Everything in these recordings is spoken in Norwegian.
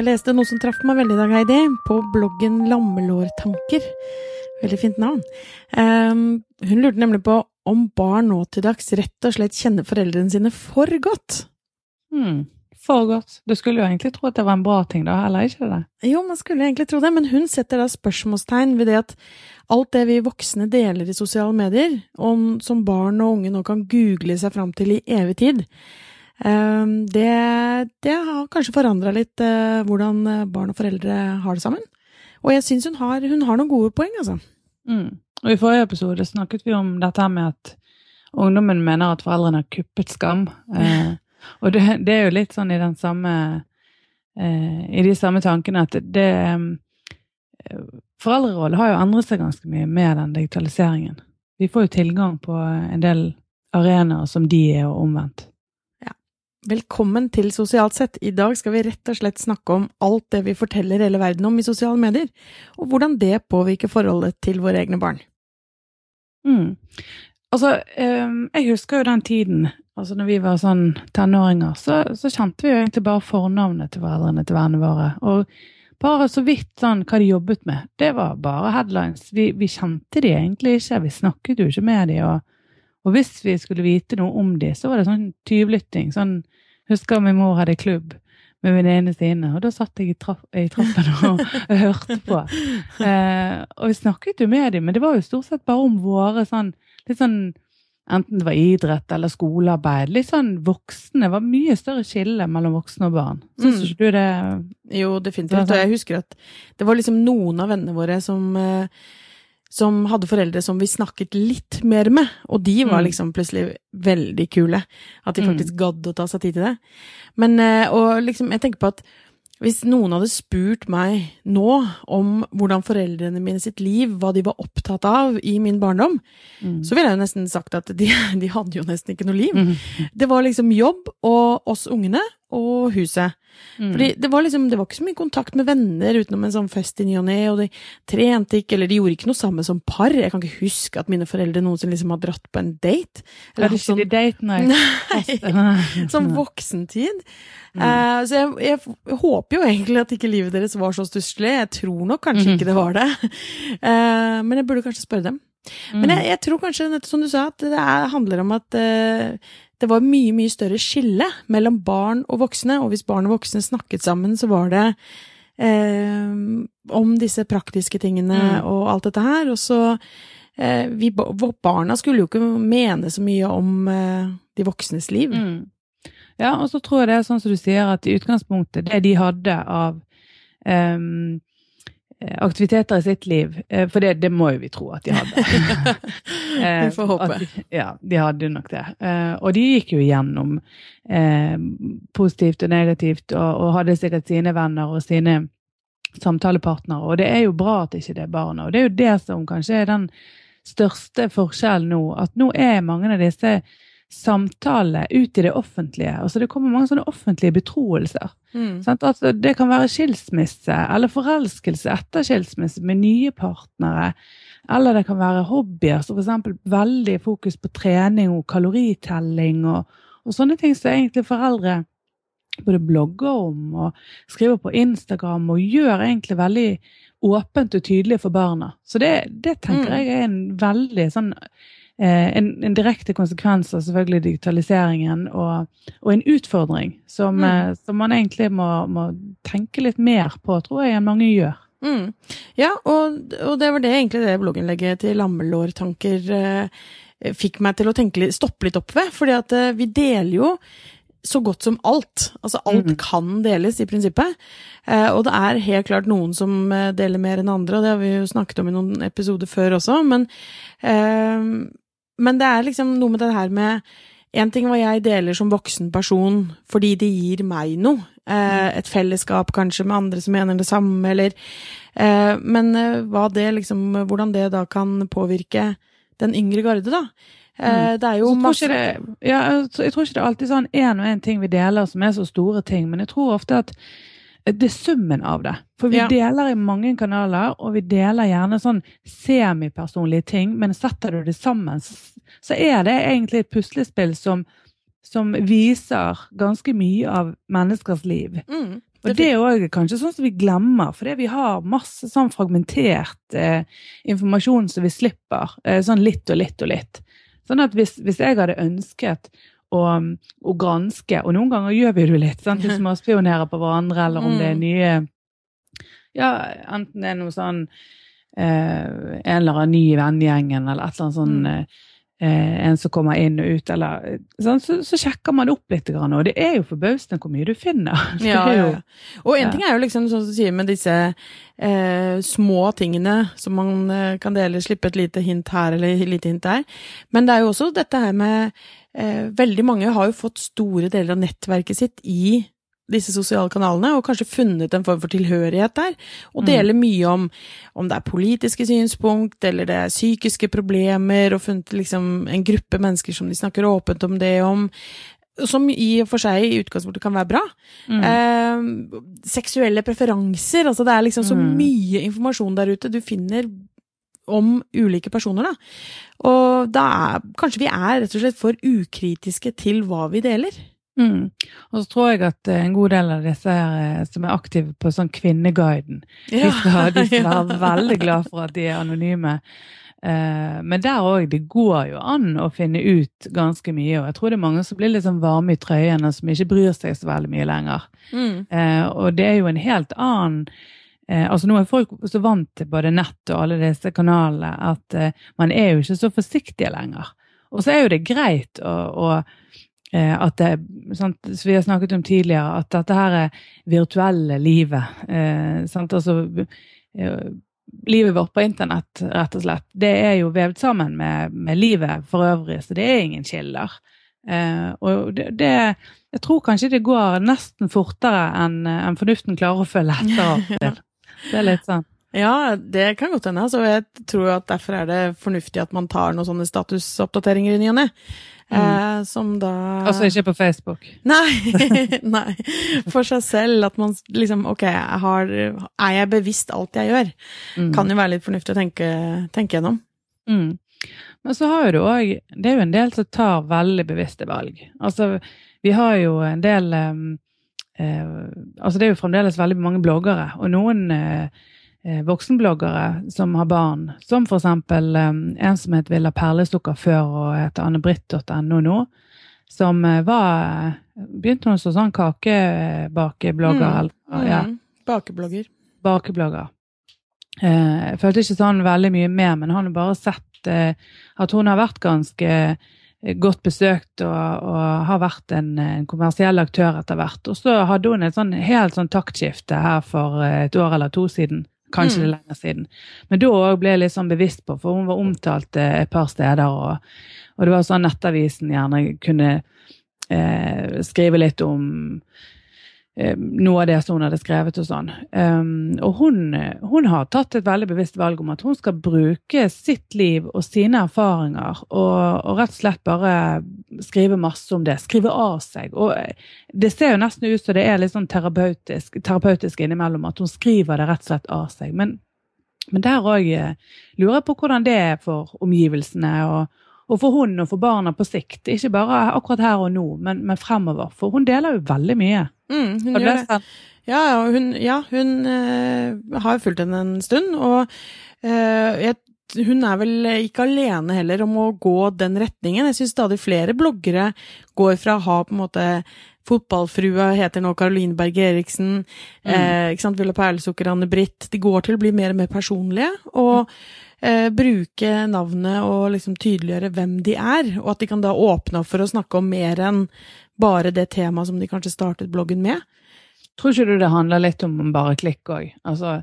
Jeg leste noe som traff meg veldig i dag, Heidi, på bloggen Lammelårtanker. Veldig fint navn. Um, hun lurte nemlig på om barn nå til dags rett og slett kjenner foreldrene sine for godt. Hmm. For godt. Du skulle jo egentlig tro at det var en bra ting, da, eller ikke det? Jo, man skulle egentlig tro det, men hun setter da spørsmålstegn ved det at alt det vi voksne deler i sosiale medier, om som barn og unge nå kan google seg fram til i evig tid, det, det har kanskje forandra litt uh, hvordan barn og foreldre har det sammen. Og jeg syns hun, hun, har noen gode poeng, altså. Mm. Og I forrige episode snakket vi om dette med at ungdommen mener at foreldrene har kuppet skam. Eh, og det, det, er jo litt sånn i den samme eh, I de samme tankene at det eh, Foreldrerollen har jo endret seg ganske mye med den digitaliseringen. Vi får jo tilgang på en del arenaer som de er, og omvendt. Velkommen til Sosialt sett. I dag skal vi rett og slett snakke om alt det vi forteller hele verden om i sosiale medier, og hvordan det påvirker forholdet til våre egne barn. Mm. Altså, jeg husker jo den tiden, altså når vi var sånn tenåringer, så, så kjente vi jo egentlig bare fornavnet til foreldrene til vennene våre. Og bare så vidt sånn hva de jobbet med. Det var bare headlines. Vi, vi kjente de egentlig ikke, vi snakket jo ikke med de, og og hvis vi skulle vite noe om de, så var det sånn tyvlytting. Sånn, husker min mor hadde klubb med venninnene sine, og da satt jeg i, trapp, i trappen og, og, hørte på. Eh, og vi snakket jo med dem, men det var jo stort sett bare om våre sånn litt sånn Enten det var idrett eller skolearbeid. Litt sånn voksne. Det var mye større skille mellom voksne og barn. Syns mm. du det? Jo, definitivt. Og jeg husker at det var liksom noen av vennene våre som eh, som hadde foreldre som vi snakket litt mer med, og de var mm. liksom plutselig veldig kule. At de mm. faktisk gadd å ta seg tid til det. Men, eh, og liksom, jeg tenker på at hvis noen hadde spurt meg nå om hvordan foreldrene mine sitt liv, hva de var opptatt av i min barndom, mm. så ville jeg jo nesten sagt at de, de hadde jo nesten ikke noe liv. Mm. Det var liksom jobb og oss ungene og huset. Mm. Fordi det var liksom, det var ikke så mye kontakt med venner utenom en sånn fest i ny og ne, og de trente ikke, eller de gjorde ikke noe sammen som par. Jeg kan ikke huske at mine foreldre noensinne liksom har dratt på en date. Eller ikke sånn, date, nei. nei som voksentid. Mm. Uh, så jeg, jeg, håper jo egentlig at ikke livet deres var så stusslig. Jeg tror nok kanskje mm. ikke det var det. Uh, men jeg burde kanskje spørre dem. Men jeg, jeg, tror kanskje, som du sa, at det er, handler om at uh, det var mye, mye større skille mellom barn og voksne, og hvis barn og voksne snakket sammen, så var det eh, om disse praktiske tingene mm. og alt dette her. Og så eh, vi, Barna skulle jo ikke mene så mye om eh, de voksnes liv. Mm. Ja, og så tror jeg det er sånn som du sier, at i utgangspunktet, det de hadde av um, aktiviteter i sitt liv. Eh, for det, det, må jo vi tro at de hadde. vi får håpe. At, ja, de hadde nok det. Eh, og de gikk jo gjennom eh, positivt og negativt, og, og, hadde sikkert sine venner og sine samtalepartnere. Og det er jo bra at ikke det er barna. Og det er jo det som kanskje er den største forskjellen nå. At nå er mange av disse samtale ut i det offentlige. Altså Det kommer mange sånne offentlige betroelser. Mm. Altså, det kan være skilsmisse eller forelskelse etter skilsmisse med nye partnere. Eller det kan være hobbyer, som f.eks. veldig fokus på trening og kaloritelling og, og sånne ting som egentlig foreldre både blogger om og skriver på Instagram og gjør egentlig veldig åpent og tydelig for barna. Så det, det tenker mm. jeg er en veldig sånn en, en, direkte konsekvens av selvfølgelig digitaliseringen og, og en utfordring som, mm. Eh, som man egentlig må, må, tenke litt mer på, tror jeg, enn mange gjør. Mm. Ja, og, og, det var det egentlig det blogginnlegget til Lammelårtanker eh, fikk meg til å tenke, stoppe litt opp ved. fordi at eh, vi deler jo så godt som alt. Altså alt mm. kan deles, i prinsippet. Eh, og det er helt klart noen som eh, deler mer enn andre, og det har vi jo snakket om i noen episoder før også. Men, eh, men det er liksom noe med det her med En ting hva jeg deler som voksen person fordi det gir meg noe. Eh, et fellesskap kanskje med andre som mener det samme, eller eh, Men eh, det liksom Hvordan det da kan påvirke den yngre garde, da. Mm. Det er jo masse ja, Jeg tror ikke det er alltid sånn én og én ting vi deler som er så store ting, men jeg tror ofte at det er summen av det. For vi ja. deler i mange kanaler, og vi deler gjerne sånn semipersonlige ting, men setter du det sammen, så er det egentlig et puslespill som, som viser ganske mye av menneskers liv. Mm. Og det er òg kanskje sånn som vi glemmer, fordi vi har masse sånn fragmentert eh, informasjon som vi slipper. Eh, sånn litt og litt og litt. Sånn at hvis, hvis jeg hadde ønsket å, og, granske, og noen ganger gjør vi det litt, sant? vi spionerer på hverandre, eller om det er mm. nye Ja, enten det er noe sånn eh, En eller annen ny i vennegjengen, eller et eller annet sånn mm. Eh, eh, en som kommer inn og ut, eller sånn, så, så, sjekker man opp litt. Og det er jo forbausende hvor mye du finner. Ja, jo, ja. Og en ja. ting er jo liksom sånn som du sier med disse eh, små tingene som man eh, kan dele, slippe et lite hint her eller et lite hint der. Men det er jo også dette her med Veldig mange har jo fått store deler av nettverket sitt i disse sosiale kanalene, og kanskje funnet en form for tilhørighet der. Og mm. gjelder mye om om det er politiske synspunkt, eller det er psykiske problemer, og funnet liksom en gruppe mennesker som de snakker åpent om det om. Som i og for seg i utgangspunktet kan være bra. Mm. Eh, seksuelle preferanser, altså det er liksom så mm. mye informasjon der ute du finner om ulike personer, da. Og da er kanskje vi er rett og slett for ukritiske til hva vi deler. Mm. Og så tror jeg at eh, en god del av disse her, eh, som er aktive på sånn Kvinneguiden, ja. de skal, de skal være veldig glad for at de er anonyme. Uh, men der òg, det går jo an å finne ut ganske mye. Og jeg tror det er mange som blir litt sånn varme i trøyene, som ikke bryr seg så veldig mye lenger. Mm. Og det er jo en helt annen uh, Altså nå er folk så vant til både nett og alle disse kanalene at man er jo ikke så forsiktige lenger. Og så er jo det greit å, å Eh, at det, sant, som vi har snakket om tidligere, at dette her er virtuelle livet. Eh, sant, altså eh, Livet vårt på internett, rett og slett, det er jo vevd sammen med, med livet for øvrig, så det er ingen kilder. Eh, og det, det, Jeg tror kanskje det går nesten fortere enn en fornuften klarer å følge etter. Det er litt sånn. Ja, det kan godt hende. Altså, jeg tror at derfor er det fornuftig at man tar noen sånne statusoppdateringer i ny og ne. Mm. Eh, som da Altså ikke på Facebook? Nei, nei. For seg selv. At man liksom Ok, jeg har, er jeg bevisst alt jeg gjør? Mm. Kan jo være litt fornuftig å tenke, tenke gjennom. Mm. Men så har jo du òg Det er jo en del som tar veldig bevisste valg. Altså, vi har jo en del um, Altså, det er jo fremdeles veldig mange bloggere, og noen uh, Eh, voksenbloggere som har barn, som eh, en som het Villa Perlesukker før og heter annebritt.no nå, som eh, var Begynte hun som sånn kakebakeblogger. Mm. Ja. Mm. Bakeblogger. Bakeblogger. Jeg følte ikke sånn veldig mye med, men han har bare sett at hun har vært ganske godt besøkt og, og har vært en, en, kommersiell aktør etter hvert. Og så hadde hun et sånn, helt sånn taktskifte her for et år eller to siden. Kanskje mm. er lenger siden. Men da ble jeg litt sånn bevisst på, for hun var omtalt eh, et par steder. Og, og det var sånn Nettavisen gjerne kunne eh, skrive litt om eh, noe av det som hun hadde skrevet og sånn. Um, og hun, hun, har tatt et veldig bevisst valg om at hun skal bruke sitt liv og sine erfaringer og, og rett og slett bare skrive masse om det. Skrive av seg. Og det ser jo nesten ut som det er litt sånn terapeutisk, terapeutisk innimellom, at hun skriver det rett og slett av seg. Men, men der òg eh, lurer jeg på hvordan det er for omgivelsene. og og for hun og for barna på sikt. Ikke bare akkurat her og nå, men, men fremover. For hun deler jo veldig mye. Mm, hun gjør det. Ja, hun, ja, hun uh, har fulgt henne en stund, og uh, jeg, hun er vel ikke alene heller om å gå den retningen. Jeg syns stadig flere bloggere går fra å ha på en måte Fotballfrua heter nå Caroline Berge Eriksen. Mm. Eh, ikke sant, Villa Perlesukker, Anne Britt. De går til å bli mer og mer personlige. Og eh, bruke navnet og liksom tydeliggjøre hvem de er. Og at de kan da åpne opp for å snakke om mer enn bare det temaet som de kanskje startet bloggen med. Tror ikke du det handler litt om bare klikk òg? Altså,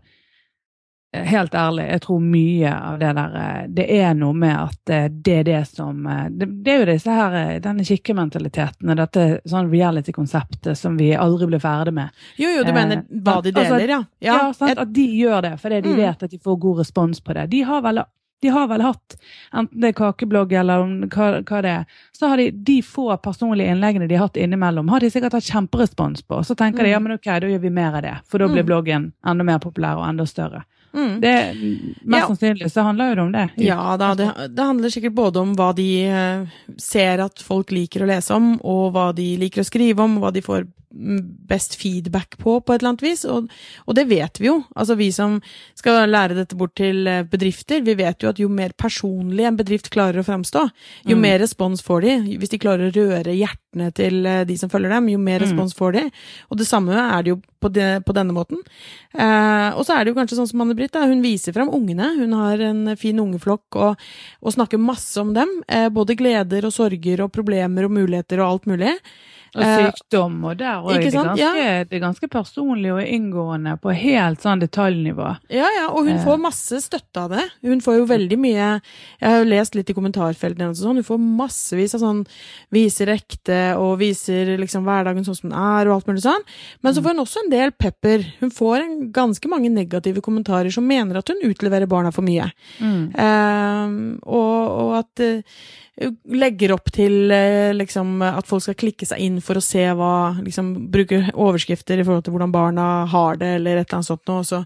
helt ærlig, jeg tror mye av det der eh, Det er noe med at eh, det er det som eh, Det, det er jo disse her, denne kikkementaliteten og dette sånn reality-konseptet som vi aldri blir ferdig med. Jo, jo, du mener hva de altså, deler, altså, ja. Ja, ja sant, At de gjør det fordi de mm. vet at de får god respons på det. De har vel de har vel hatt, enten det er kakeblogg eller hva, hva, det er, så har de de få personlige innleggene de har hatt innimellom, har de sikkert hatt kjemperespons på. Så tenker mm. de ja, men ok, da gjør vi mer av det, for da blir mm. bloggen enda mer populær og enda større. Mm. Det, mest ja. sannsynlig så handler jo det om det. Ja da, det, det, handler sikkert både om hva de uh, ser at folk liker å lese om, og hva de liker å skrive om, og hva de får best feedback på, på et eller annet vis. Og, og, det vet vi jo. Altså vi som skal lære dette bort til eh, bedrifter, vi vet jo at jo mer personlig en bedrift klarer å framstå, jo mm. mer respons får de. Hvis de klarer å røre hjertene til eh, de som følger dem, jo mer mm. respons får de. Og det samme er det jo på, de, på denne måten. Eh, og så er det jo kanskje sånn som Anne-Britt, hun viser fram ungene. Hun har en fin ungeflokk og, og snakker masse om dem. Eh, både gleder og sorger og problemer og muligheter og alt mulig. Og eh, sykdom, og der òg. Det, ja. det, er ganske personlig og inngående på helt sånn detaljnivå. Ja, ja, og hun eh. får masse støtte av det. Hun får jo veldig mye Jeg har jo lest litt i kommentarfeltene og sånn, hun får massevis av sånn viser ekte og viser liksom hverdagen sånn som den er, og alt mulig sånn. Men så mm. får hun også en del pepper. Hun får en, ganske mange negative kommentarer som mener at hun utleverer barna for mye. Mm. Eh, og, og, at eh, legger opp til eh, liksom, at folk skal klikke seg inn for å se hva liksom, Bruke overskrifter i forhold til hvordan barna har det, eller et eller annet sånt noe. Så,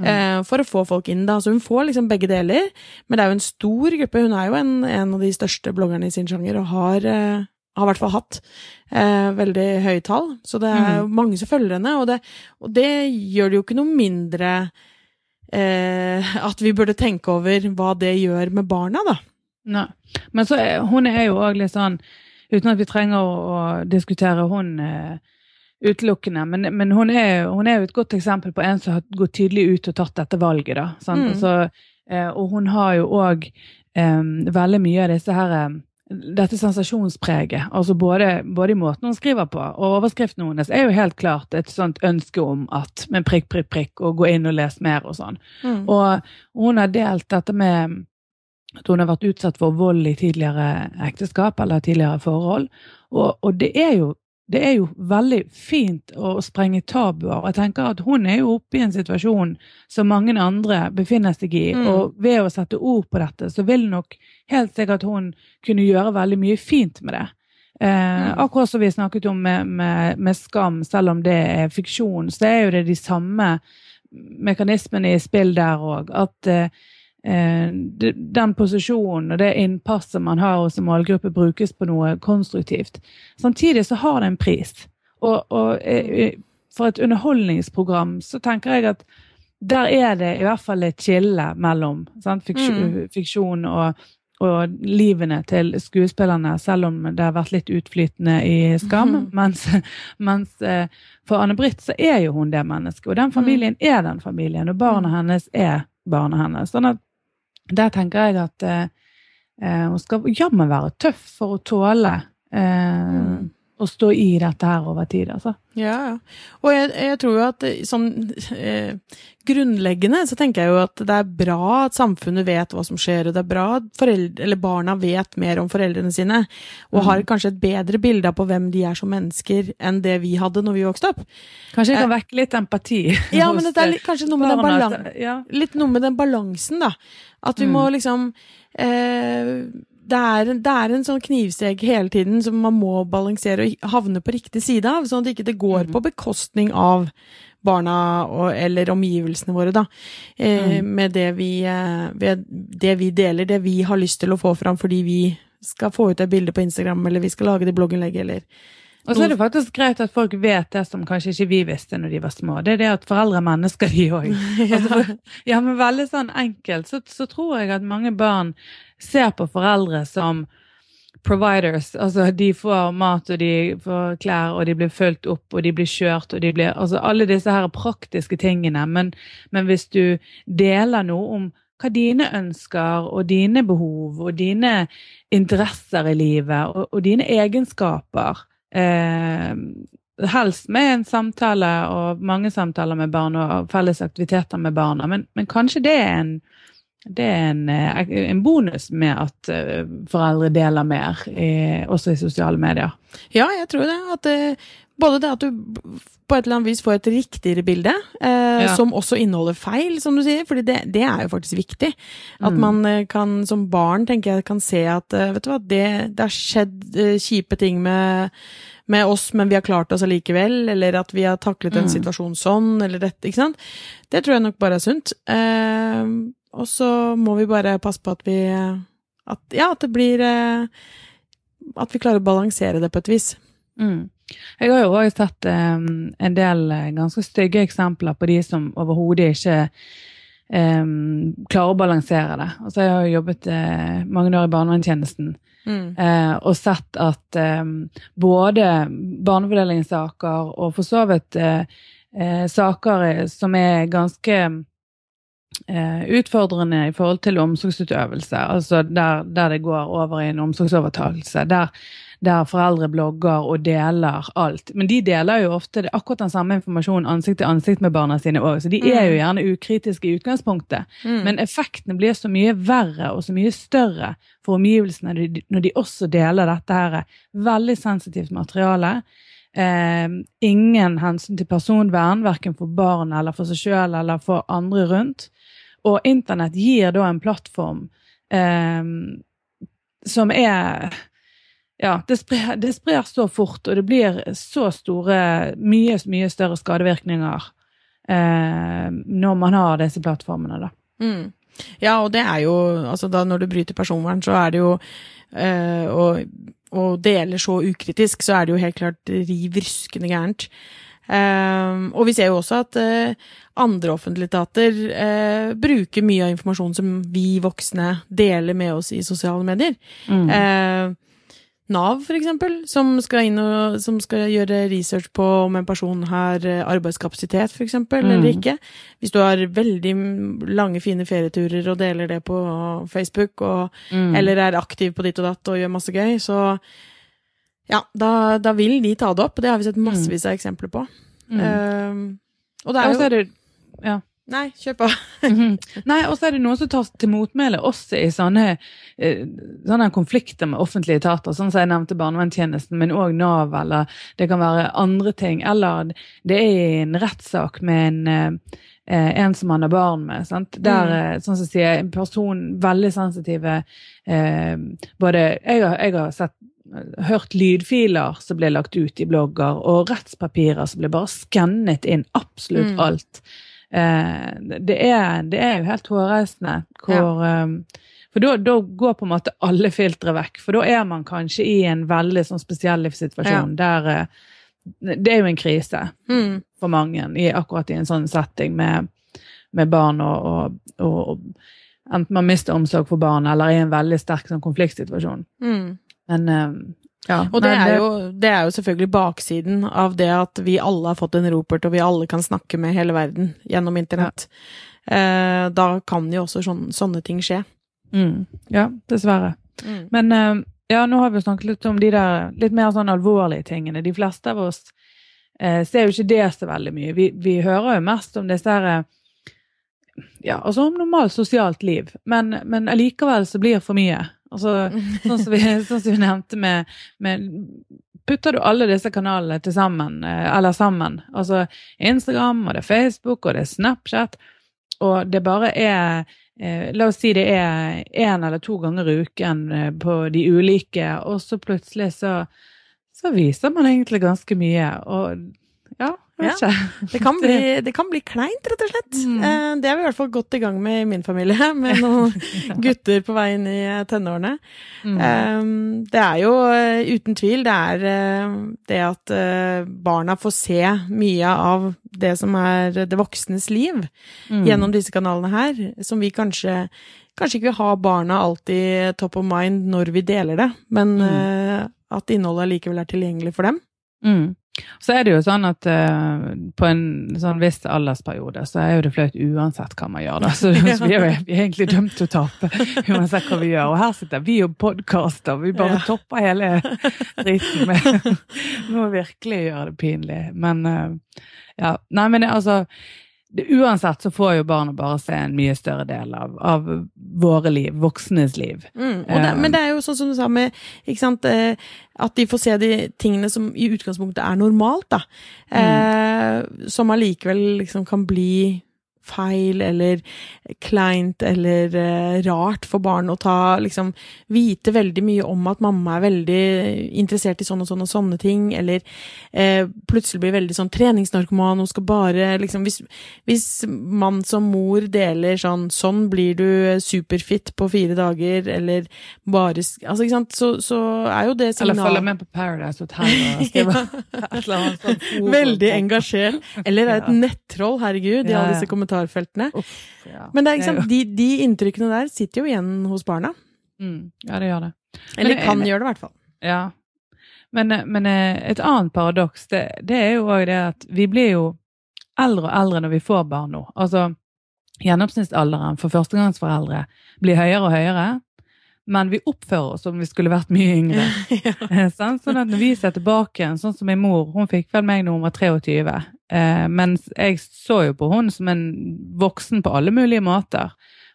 mm. eh, for å få folk inn, da. Så hun får liksom begge deler. Men det er jo en stor gruppe. Hun er jo en, en av de største bloggerne i sin sjanger, og har, eh, har i hvert fall hatt eh, veldig høye tall. Så det er mm. mange som følger henne, og det, og det, gjør det jo ikke noe mindre eh, at vi burde tenke over hva det gjør med barna, da. Nei. Men så hun er jo òg litt sånn Uten at vi trenger å, å diskutere hun uh, utelukkende, men, men hun, er, hun, er, jo et godt eksempel på en som har gått tydelig ut og tatt dette valget. da, mm. altså, uh, Og hun har jo òg um, veldig mye av disse her um, dette sensasjonspreget. altså både, både, i måten hun skriver på, og overskriften hennes er jo helt klart et sånt ønske om at med prikk, prikk, prikk, og gå inn og lese mer og sånn. Mm. Og hun har delt dette med at hun har vært utsatt for vold i tidligere ekteskap eller tidligere forhold. Og, og det, er jo, det, er jo, veldig fint å sprenge tabuer. Jeg tenker at Hun er jo oppe i en situasjon som mange andre befinner seg i. Mm. Og ved å sette ord på dette, så vil nok helt sikkert hun kunne gjøre veldig mye fint med det. Eh, mm. akkurat som vi snakket om med, med, med, skam, selv om det er fiksjon, så er jo det de samme mekanismene i spill der òg. At eh, Eh, den posisjonen og det innpasset man har hos en målgruppe, brukes på noe konstruktivt. Samtidig så har det en pris. Og, og eh, for et underholdningsprogram så tenker jeg at der er det i hvert fall et skille mellom sant, fiksjon, mm. og, og, livene til skuespillerne, selv om det har vært litt utflytende i Skam. Mm. Mens, mens, eh, for Anne-Britt så er jo hun det mennesket, og den familien mm. er den familien, og barna mm. hennes er barna hennes. Sånn at der tenker jeg at eh, eh, hun skal jammen være tøff for å tåle eh, mm. Å stå i dette her over tid, altså. Ja, ja. Og jeg, jeg, tror jo at eh, sånn eh, grunnleggende så tenker jeg jo at det er bra at samfunnet vet hva som skjer, og det er bra at foreldre, barna vet mer om foreldrene sine, og mm. har kanskje et bedre bilde av på hvem de er som mennesker, enn det vi hadde når vi vokste opp. Kanskje jeg kan eh, vekke litt empati. Ja, men det er litt, kanskje noe med, barna, den ja. litt noe med den balansen, da. At vi mm. må liksom eh, det er, det er, en sånn knivsegg hele tiden som man må balansere og havne på riktig side av, sånn at det ikke går mm. på bekostning av barna og, eller omgivelsene våre, da. Eh, mm. Med det vi, eh, det vi, deler, det vi har lyst til å få fram fordi vi skal få ut et bilde på Instagram, eller vi skal lage det blogginnlegget, eller og så er det faktisk greit at folk vet det som kanskje ikke vi visste når de var små. Det er det at foreldre er mennesker, de òg. Altså, ja, men veldig sånn enkelt så, så, tror jeg at mange barn ser på foreldre som providers. Altså de får mat, og de får klær, og de blir fulgt opp, og de blir kjørt, og de blir Altså alle disse her praktiske tingene. Men, men hvis du deler noe om hva dine ønsker og dine behov og dine interesser i livet og, og dine egenskaper eh, helst med en samtale og mange samtaler med barn og felles aktiviteter med barna, men, men kanskje det er en det er en, eh, en, bonus med at uh, foreldre deler mer, i, også i sosiale medier. Ja, jeg tror det. At både det at du på et eller annet vis får et riktigere bilde, eh, ja. som også inneholder feil, som du sier. fordi det, det er jo faktisk viktig. At mm. man kan som barn tenker jeg, kan se at vet du hva, det, det har skjedd eh, kjipe ting med med oss, men vi har klart oss allikevel, eller at vi har taklet en mm. situasjon sånn, eller dette, ikke sant. Det tror jeg nok bare er sunt. Eh, og så må vi bare passe på at vi at, Ja, at det blir eh, At vi klarer å balansere det på et vis. Mm. Jeg har jo òg sett um, en del ganske stygge eksempler på de som overhodet ikke um, klarer å balansere det. Altså, jeg har jo jobbet uh, mange år i barnevernstjenesten. Mm. Uh, og sett at um, både barnefordelingssaker og for så vidt uh, saker som er ganske utfordrende i forhold til omsorgsutøvelse, altså der, der det går over i en omsorgsovertakelse. Der der foreldre blogger og deler alt. Men de deler jo ofte akkurat den samme informasjonen ansikt til ansikt med barna sine òg, så de er jo mm. gjerne ukritiske i utgangspunktet. Mm. Men effektene blir så mye verre og så mye større for omgivelsene når de også deler dette her veldig sensitivt materiale. Eh, ingen hensyn til personvern, verken for barn eller for seg sjøl eller for andre rundt. Og internett gir da en plattform eh, som er ja, det sprer, det sprer, så fort, og det blir så store, mye, mye større skadevirkninger eh, når man har disse plattformene, da. Mm. Ja, og det er jo Altså, da når du bryter personvern, så er det jo eh, og, og deler så ukritisk, så er det jo helt klart riv ruskende gærent. Um, og vi ser jo også at uh, andre offentlige etater uh, bruker mye av informasjonen som vi voksne deler med oss i sosiale medier. Mm. Uh, Nav, eksempel, som skal inn og som skal gjøre research på om en person har eh, arbeidskapasitet, eksempel, mm. eller ikke. Hvis du har veldig lange, fine ferieturer og deler det på Facebook, og, mm. eller er aktiv på ditt og datt og gjør masse gøy, så ja, da, da vil de ta det opp. Det har vi sett mm. massevis av eksempler på. Um, og det er jo det, ja. Nei, kjør på. Mhm. Nei, og så er det noen som tar til motmæle også i sånne, eh, sånne, konflikter med offentlige etater, sånn som jeg nevnte barnevernstjenesten, men òg Nav, eller det kan være andre ting. Eller det er en rettssak med en, eh, en som man har barn med. Sant? Der, mm. Eh, sånn som sier, en person veldig sensitive eh, både, jeg har, jeg har sett hørt lydfiler som ble lagt ut i blogger, og rettspapirer som ble bare skannet inn absolutt mm. alt. Eh, det, er, det, er, jo helt hårreisende hvor ja. um, For da går på en måte alle filtre vekk. For da er man kanskje i en veldig sånn spesiell livssituasjon ja. der uh, Det er jo en krise mm. for mange i, akkurat i en sånn setting med, med barn og, og, og, Enten man mister omsorg for barn eller i en veldig sterk sånn konfliktsituasjon. Mm. Men um, ja, og det er, jo, det er, jo, selvfølgelig baksiden av det at vi alle har fått en ropert, og vi alle kan snakke med hele verden gjennom internett. Ja. Eh, da kan jo også sånne, sånne ting skje. Mm. Ja, dessverre. Mm. Men eh, ja, nå har vi snakket litt om de der litt mer sånn alvorlige tingene. De fleste av oss eh, ser jo ikke det så veldig mye. Vi, vi hører jo mest om disse her eh, ja, altså om normalt sosialt liv, men, men allikevel så blir det for mye. Altså, sånn, som vi, sånn som vi nevnte med, med Putter du alle disse kanalene til sammen, eh, eller sammen, altså Instagram, og det er Facebook, og det er Snapchat, og det bare er eh, La oss si det er én eller to ganger i uken eh, på de ulike, og så plutselig så, så viser man egentlig ganske mye. Og ja, det, kan bli, det kan bli kleint, rett og slett. Mm. Eh, det er vi i hvert fall godt i gang med i min familie, med noen gutter på vei inn i eh, tenårene. Mm. Eh, det er jo uten tvil det er det at barna får se mye av det som er det voksnes liv mm. gjennom disse kanalene her, som vi kanskje kanskje ikke vil ha barna alltid top of mind når vi deler det, men mm. at innholdet allikevel er tilgjengelig for dem. Mm. Så er det jo sånn at uh, på en sånn viss aldersperiode så er jo det flaut uansett hva man gjør. da, Så, så vi, er jo, vi egentlig dømt til å tape uansett hva vi gjør. Og her sitter vi og podkaster, vi bare ja. topper hele driten med Må virkelig gjøre det pinlig. Men uh, ja. Nei, men altså uansett så får jo barna bare se en mye større del av, av våre liv, voksnes liv. Mm, det, men det er jo sånn som du sa med eh, at de får se de tingene som i utgangspunktet er normalt, da. Mm. Eh, som allikevel liksom kan bli feil eller kleint eller uh, rart for barn å ta liksom Vite veldig mye om at mamma er veldig interessert i sånn og sånn og sånne ting, eller uh, plutselig blir veldig sånn treningsnarkoman, hun skal bare liksom Hvis, hvis man som mor deler sånn Sånn blir du superfit på fire dager, eller bare Altså, ikke sant, så, så er jo det signal Eller følger med på Paradise Hotel og skriver et eller annet sånt. Veldig engasjert. Eller er et nettroll, herregud, i alle disse kommentarfeltene. Uff, ja. Men det er, sant, de, de, inntrykkene der sitter jo igjen hos barna. Mm, ja, det gjør det. Eller men, kan gjøre det, i hvert fall. Ja. Men, men eh, et annet paradoks, det, det, er jo òg det at vi blir jo eldre og eldre når vi får barn nå. Altså, Gjennomsnittsalderen for førstegangsforeldre blir høyere og høyere. Men vi oppfører oss som vi skulle vært mye yngre. ja. Eh, sånn at når vi ser tilbake, sånn som min mor, hun fikk vel meg når hun var 23. Eh, mens jeg så jo på hun som en voksen på alle mulige måter.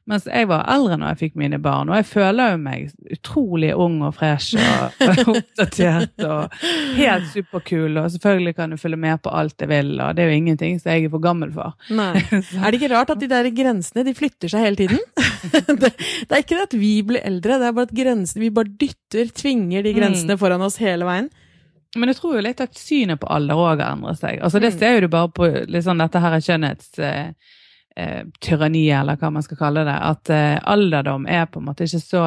Mens jeg var eldre når jeg fikk mine barn, og jeg føler jo meg utrolig ung og fresh og oppdatert og helt superkul, og selvfølgelig kan du følge med på alt jeg vil, og det er jo ingenting som jeg er for gammel for. Nei. Er det ikke rart at de der grensene de flytter seg hele tiden? det, det, er ikke det at vi blir eldre, det er bare at grensene Vi bare dytter, tvinger de grensene mm. foran oss hele veien. Men jeg tror jo litt at synet på alder òg har endret seg. Altså Det mm. ser jo du bare på liksom, dette her er kjønnhets Eh, eh, eller hva man skal kalle det. At eh, alderdom er på en måte ikke så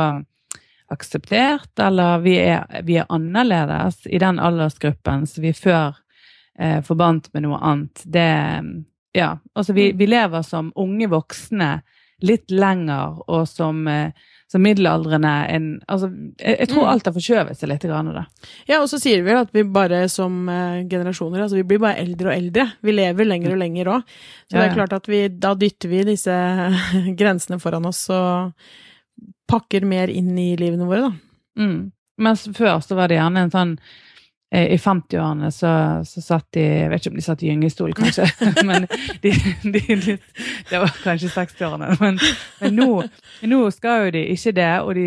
akseptert, eller vi er, vi er annerledes i den aldersgruppen som vi før eh, forbandt med noe annet. Det Ja, altså vi, mm. vi lever som unge voksne litt lenger, og som eh, som middelaldrende en, altså, jeg, jeg, tror mm. alt har forskjøvet seg litt. Grann, da. Ja, og så sier vi at vi bare som uh, generasjoner altså vi blir bare eldre og eldre. Vi lever lenger og lenger òg. Så ja, det er klart at vi, da dytter vi disse grensene foran oss og pakker mer inn i livene våre, da. Mm. Mens før så var det gjerne en sånn I 50-årene så, så, satt de Jeg vet ikke om de satt i gyngestol, kanskje. men de, de, de, Det var kanskje 60-årene. Men, men nå, nå, skal jo de ikke det. Og de,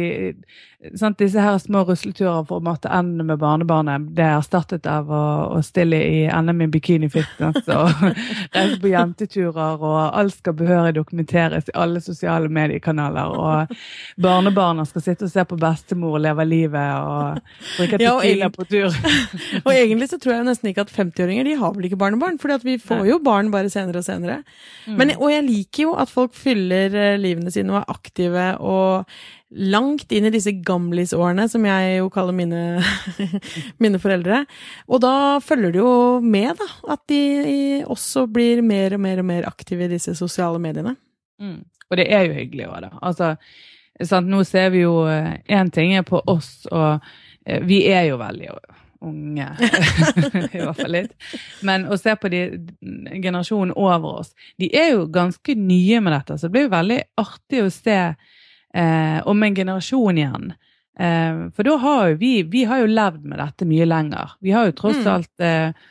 sant, disse her små rusleturer for å måtte ende med barnebarnet, det er erstattet av å, å stille i NM i bikinifitness og reise på jenteturer, og alt skal behørig dokumenteres i alle sosiale mediekanaler. Og barnebarna skal sitte og se på bestemor leve livet og drikke tequila ja, på tur. og egentlig så tror jeg nesten ikke at 50-åringer de har vel ikke barnebarn, for vi får jo barn bare senere og senere. Mm. Men, og jeg liker jo at folk fyller eh, livene sine og er aktive og langt inn i disse gamlisårene, som jeg jo kaller mine, mine foreldre. Og da følger det jo med, da, at de også blir mer og mer og mer aktive i disse sosiale mediene. Mm. Og det er jo hyggelig òg, da. Altså, sant? Nå ser vi jo Én eh, ting er på oss, og eh, vi er jo veldig unge, i hvert fall litt. Men å se på de generasjonen over oss, de er jo ganske nye med dette, så det blir jo veldig artig å se eh, om en generasjon igjen. Eh, for da har jo vi, vi har jo levd med dette mye lenger. Vi har jo tross mm. alt eh,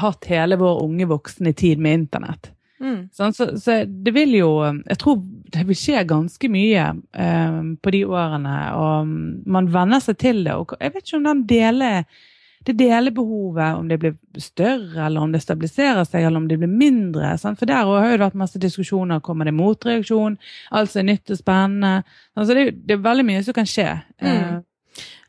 hatt hele vår unge voksne tid med internett. Mm. Sånn, så, så, det vil jo Jeg tror det vil skje ganske mye eh, på de årene, og man venner seg til det. Og jeg vet ikke om den deler det delebehovet, om det blir større, eller om det stabiliserer seg, eller om det blir mindre. Sant? For der har jo vært masse diskusjoner. Kommer det motreaksjon? Alt er nytt og spennende. Altså, det, det, er veldig mye som kan skje. Mm. Eh,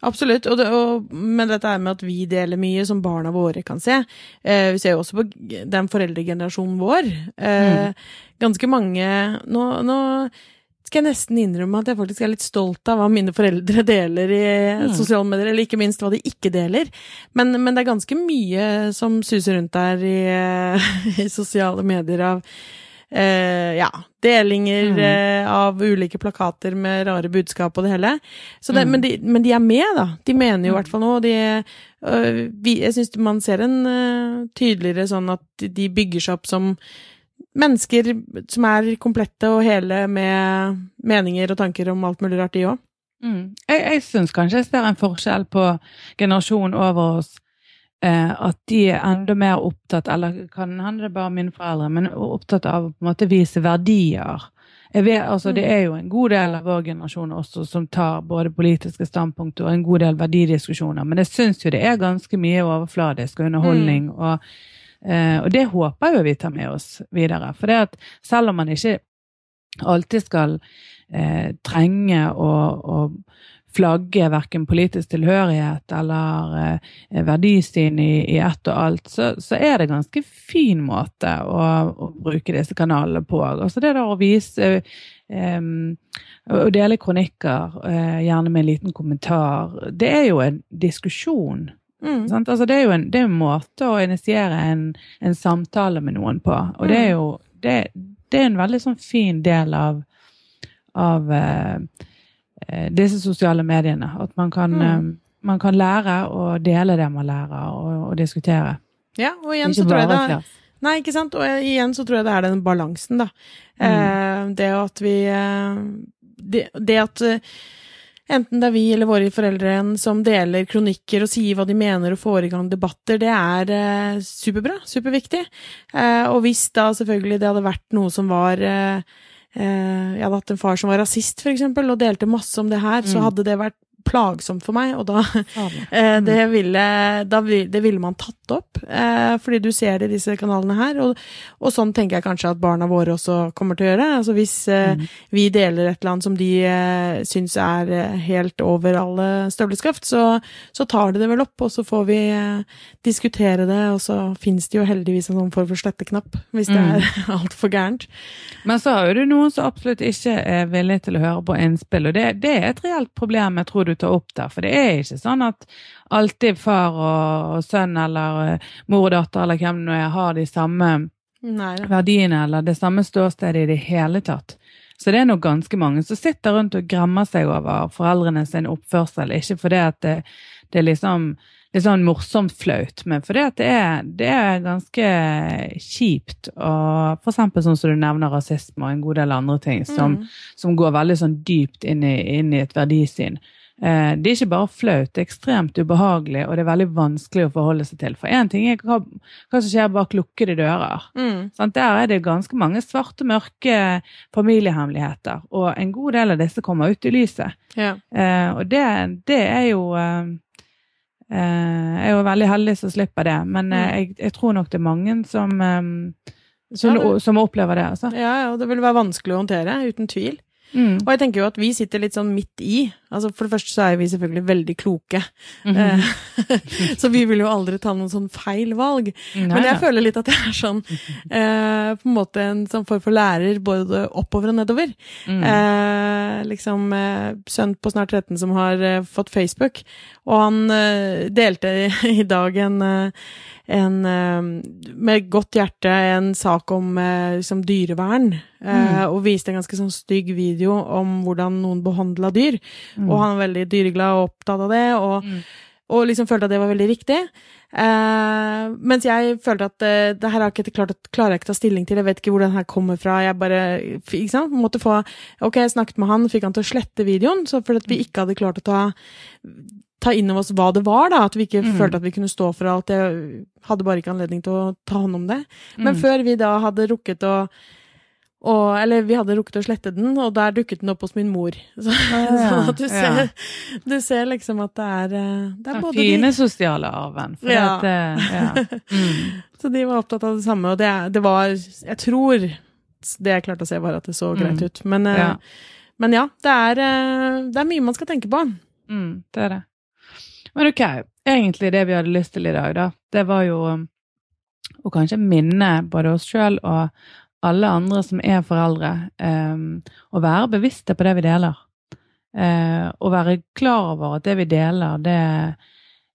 Absolutt, og, det, og, men dette er med at vi deler mye som barna våre kan se. Eh, vi ser jo også på den foreldregenerasjonen vår. Eh, mm. Ganske mange nå, nå skal jeg nesten innrømme at jeg faktisk er litt stolt av hva mine foreldre deler i mm. sosiale medier, eller ikke minst hva de ikke deler. Men, men det er ganske mye som suser rundt der i, i sosiale medier av eh, ja, delinger mm. eh, av ulike plakater med rare budskap og det hele. Det, mm. men, de, men, de, er med, da. De mener jo i hvert fall noe. De, øh, vi, jeg syns man ser en uh, tydeligere sånn at de bygger seg opp som mennesker som er komplette og hele med meninger og tanker om alt mulig rart, de òg. Mm. Jeg, jeg syns kanskje jeg ser en forskjell på generasjonen over oss. Eh, at de er enda mer opptatt, eller kan hende det bare mine foreldre, men opptatt av å på en måte vise verdier. Vet, altså, det er jo en god del av vår generasjon også som tar både politiske standpunkter og en god del verdidiskusjoner, men jeg syns jo det er ganske mye overfladisk underholdning. Mm. og og det håper jo vi tar med oss videre. For det at selv om man ikke alltid skal eh, trenge å, å flagge verken politisk tilhørighet eller eh, verdisyn i, i, ett og alt, så, så, er det ganske fin måte å, å bruke disse kanalene på. Altså det der å vise eh, Å dele kronikker, eh, gjerne med en liten kommentar, det er jo en diskusjon. Mm. Altså det er jo en, det er en måte å initiere en, en, samtale med noen på. Og det er mm. jo det, det er en veldig sånn fin del av, av Eh, disse sosiale mediene. At man kan, mm. Eh, man kan lære å dele det man lærer, og, og diskutere. Ja, og igjen så tror jeg det Nei, ikke sant. Og igjen så tror jeg det er den balansen, da. Mm. Eh, det at vi det, det, at enten det er vi eller våre foreldre som deler kronikker og sier hva de mener og får i gang debatter, det er eh, superbra. Superviktig. Eh, og hvis da selvfølgelig det hadde vært noe som var Eh, jeg hadde hatt en far som var rasist, for eksempel, og delte masse om det her, mm. så hadde det vært plagsomt for meg, og da eh, det, mm. ville, da det ville man tatt opp, eh, fordi du ser det i disse kanalene her. Og, og, sånn tenker jeg kanskje at barna våre også kommer til å gjøre. Altså Hvis eh, mm. vi deler et eller annet som de eh, syns er eh, helt over alle støvleskaft, så, så, tar de det vel opp, og så får vi diskutere det, og så fins det jo heldigvis en sånn form for sletteknapp, hvis det mm. er altfor gærent. Men så har jo du noen som absolutt ikke er villig til å høre på innspill, og det, det er et reelt problem. Jeg tror du ta opp der. For det er ikke sånn at alltid far og, sønn eller uh, mor og datter eller hvem det nå er, har de samme Nei, verdiene eller det samme ståstedet i det hele tatt. Så det er nok ganske mange som sitter rundt og gremmer seg over foreldrene sin oppførsel. Ikke fordi at det, det er liksom det er sånn morsomt flaut, men fordi at det er, det er ganske kjipt. Og for eksempel sånn som du nevner rasisme og en god del andre ting som, mm. som går veldig sånn dypt inn i, inn i et verdisyn. Eh, det er ikke bare flaut, det er ekstremt ubehagelig, og det er veldig vanskelig å forholde seg til. For én ting er hva, hva, som skjer bak lukkede dører. Mm. Der er det ganske mange svarte, mørke familiehemmeligheter, og en god del av disse kommer ut i lyset. Ja. Eh, og det, det, er jo eh, eh Jeg er jo veldig heldig som slipper det, men eh, mm. jeg, jeg, tror nok det er mange som, eh, som, ja, som opplever det. Altså. Ja, og det vil være vanskelig å håndtere, uten tvil. Mm. Og jeg tenker jo at vi sitter litt sånn midt i. Altså For det første så er vi selvfølgelig veldig kloke. Mm -hmm. så vi vil jo aldri ta noen sånn feil valg. Nei, Men jeg føler litt at jeg er sånn eh, på en måte en sånn form for lærer både oppover og nedover. Mm. Eh, liksom eh, sønn på snart 13 som har eh, fått Facebook, og han eh, delte i, i dag en en, med godt hjerte en sak om liksom, dyrevern, mm. og viste en ganske sånn stygg video om hvordan noen behandla dyr. Mm. Og han var veldig dyreglad og opptatt av det, og, mm. og liksom følte at det var veldig riktig. Uh, mens jeg følte at uh, det her har ikke klart, klarer jeg ikke ta stilling til, jeg vet ikke hvor den her kommer fra. Jeg bare ikke sant? måtte få Ok, jeg snakket med han, fikk han til å slette videoen, så fordi at vi ikke hadde klart å ta ta inn over oss hva det var, da. At vi ikke mm. følte at vi kunne stå for alt. Jeg hadde bare ikke anledning til å ta hånd om det. Men mm. før vi da hadde rukket å og, eller vi hadde rukket å slette den, og der dukket den opp hos min mor. Så, ah, ja. at du ser, ja. du ser, liksom at det er, eh, det er både Fine de... sosiale arven. Ja. det, ja. Mm. Så de var opptatt av det samme, og det, det, var Jeg tror det jeg klarte å se, var at det så greit mm. ut. Men, eh, men ja, det er, eh, det er, mye man skal tenke på. Mm, det er det. Men ok, egentlig det vi hadde lyst til i dag, da, det var jo um, å kanskje minne både oss sjøl og alle andre som er foreldre, um, å være bevisste på det vi deler. Å være klar over at det vi deler, det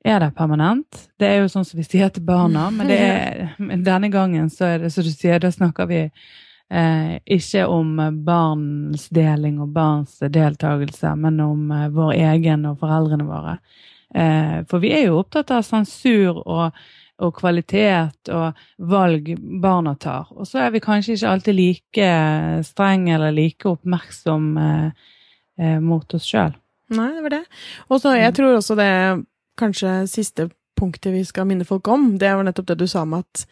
er det permanent. Det er jo sånn som vi sier til barna, men, er, denne gangen så er det som du sier, da snakker vi eh, ikke om barns deling og barns deltakelse, men om eh, vår egen og foreldrene våre. Eh, for vi er jo opptatt av sensur og, og kvalitet og valg barna tar. Og så er vi kanskje ikke alltid like strenge eller like oppmerksom eh, eh, mot oss sjøl. Nei, det var det. Og så jeg tror også det kanskje siste punktet vi skal minne folk om, det var nettopp det du sa med at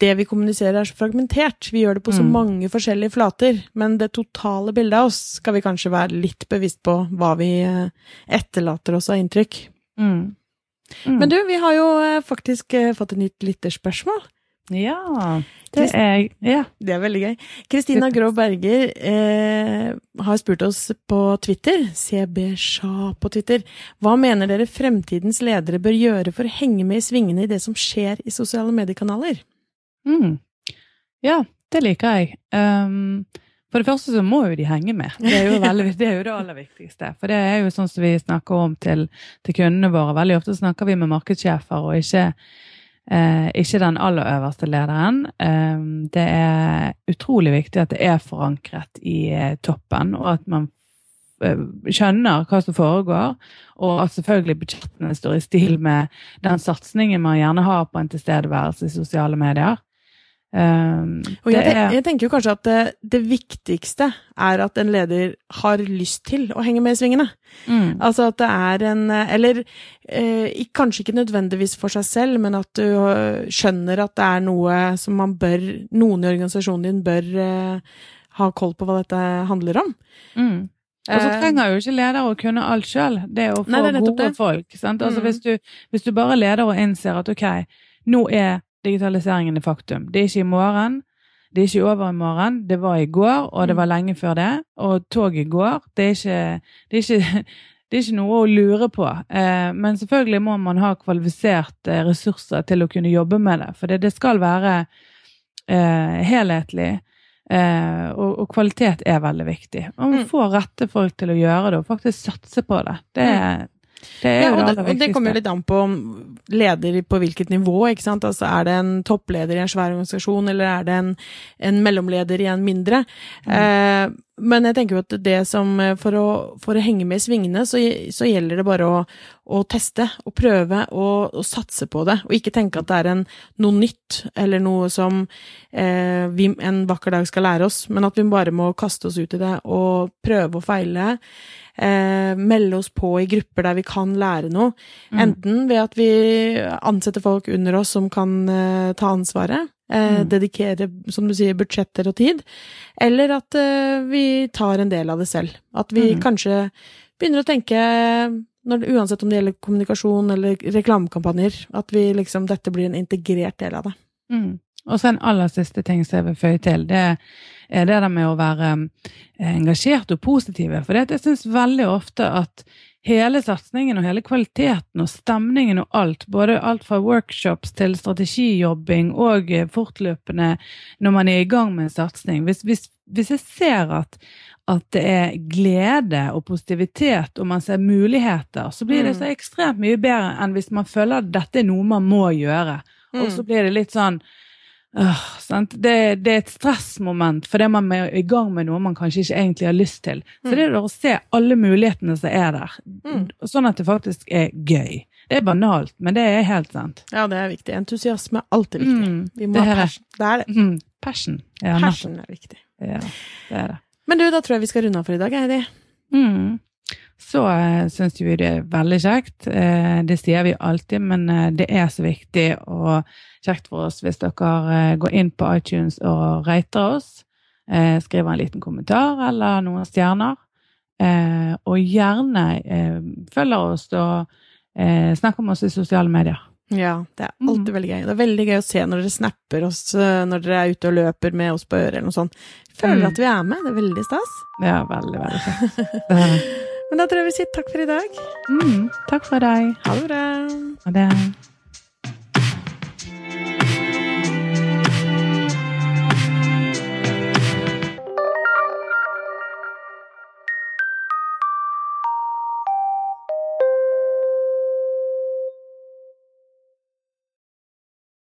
det vi kommuniserer er så fragmentert. Vi gjør det på så mm. mange forskjellige flater, men det totale bildet av oss skal vi kanskje være litt bevisst på hva vi eh, etterlater oss av inntrykk. Mm. Mm. Men du, vi har jo eh, faktisk eh, fått et nytt lytterspørsmål. Ja, det er ja. Det er veldig gøy. Kristina Grå Berger eh, har spurt oss på Twitter, CBSHA på Twitter, hva mener dere fremtidens ledere bør gjøre for å henge med i svingene i det som skjer i sosiale mediekanaler? Mm. Ja, det liker jeg. Um, for det første så må jo de henge med. Det er jo, veldig, det, er jo det, aller viktigste. For det er jo sånn som vi snakker om til, til kundene våre. Veldig ofte snakker vi med markedssjefer og ikke, eh, ikke den aller øverste lederen. Eh, det er utrolig viktig at det er forankret i eh, toppen, og at man eh, skjønner hva som foregår, og at selvfølgelig budsjettene står i stil med den satsingen man gjerne har på en tilstedeværelse i sosiale medier. Um, og jeg, er, jeg, tenker jo kanskje at det, det, viktigste er at en leder har lyst til å henge med i svingene. Mm. Altså at det er en Eller eh, kanskje ikke nødvendigvis for seg selv, men at du øh, skjønner at det er noe som man bør Noen i organisasjonen din bør eh, ha koll på hva dette handler om. Mm. Og så eh, trenger jo ikke leder å kunne alt sjøl. Det å få Nei, det gode folk. Altså, mm. hvis, du, hvis du bare leder og innser at ok, nå er digitaliseringen er faktum. Det er ikke i morgen, det er ikke over i morgen. Det var i går, og det var mm. lenge før det. Og toget går. Det er ikke, det er ikke, det er ikke noe å lure på. Eh, men selvfølgelig må man ha kvalifiserte eh, ressurser til å kunne jobbe med det. For det, skal være eh, helhetlig. Og, og, kvalitet er veldig viktig. Og man mm. får rette folk til å gjøre det, og faktisk satse på det. Det mm. Det ja, og, det, og det kommer litt an på leder på hvilket nivå. ikke sant? Altså Er det en toppleder i en svær organisasjon, eller er det en, en mellomleder i en mindre? Mm. Eh, men jeg tenker jo at det som For å, for å henge med i svingene, så, så, gjelder det bare å, å teste og prøve og, og, satse på det. Og ikke tenke at det er en, noe nytt, eller noe som eh, vi en vakker dag skal lære oss, men at vi bare må kaste oss ut i det og prøve og feile eh, melde oss på i grupper der vi kan lære noe. Mm. Enten ved at vi ansetter folk under oss som kan eh, ta ansvaret, eh, mm. dedikere, som du sier, budsjetter og tid, eller at eh, vi tar en del av det selv. At vi mm. kanskje begynner å tenke når, uansett om det gjelder kommunikasjon eller reklamekampanjer, at vi liksom, dette blir en integrert del av det. Mm. Og så en aller siste ting som jeg vil føye til. Det er det der med å være eh, engasjert og positive. For jeg syns veldig ofte at hele satsingen og hele kvaliteten og stemningen og alt, både alt fra workshops til strategijobbing og eh, fortløpende når man er i gang med en satsing hvis, hvis, hvis, jeg ser at, at det er glede og positivitet, og man ser muligheter, så blir det så mm. ekstremt mye bedre enn hvis man føler at dette er noe man må gjøre. Og så mm. blir det litt sånn Uh, det, det, er et stressmoment fordi man er i gang med noe man kanskje ikke egentlig har lyst til. Så det er å se alle mulighetene som er der, mm. sånn at det faktisk er gøy. Det er banalt, men det er helt sant. Ja, det er viktig. Entusiasme er alltid viktig. Mm, Vi må ha passion. Det er det. Mm, passion. Ja, passion er viktig. Ja, det er det. Men du, da tror jeg vi skal runde av for i dag, Heidi. Mm så uh, syns vi det er veldig kjekt. Uh, det sier vi alltid, men uh, det er så viktig og kjekt for oss hvis dere går inn på iTunes og rater oss. skriver en liten kommentar eller noen stjerner. og gjerne følger oss og snakker med oss i sosiale medier. Ja, det er alltid veldig gøy. Det er veldig gøy å se når dere snapper oss når dere er ute og løper med oss på øret eller noe sånt. Føler mm. at vi er med. Det er veldig stas. Ja, veldig, veldig kjekt. Men da tror jeg vi sier takk for i dag. Mm, takk for deg. Ha det bra. Ha det.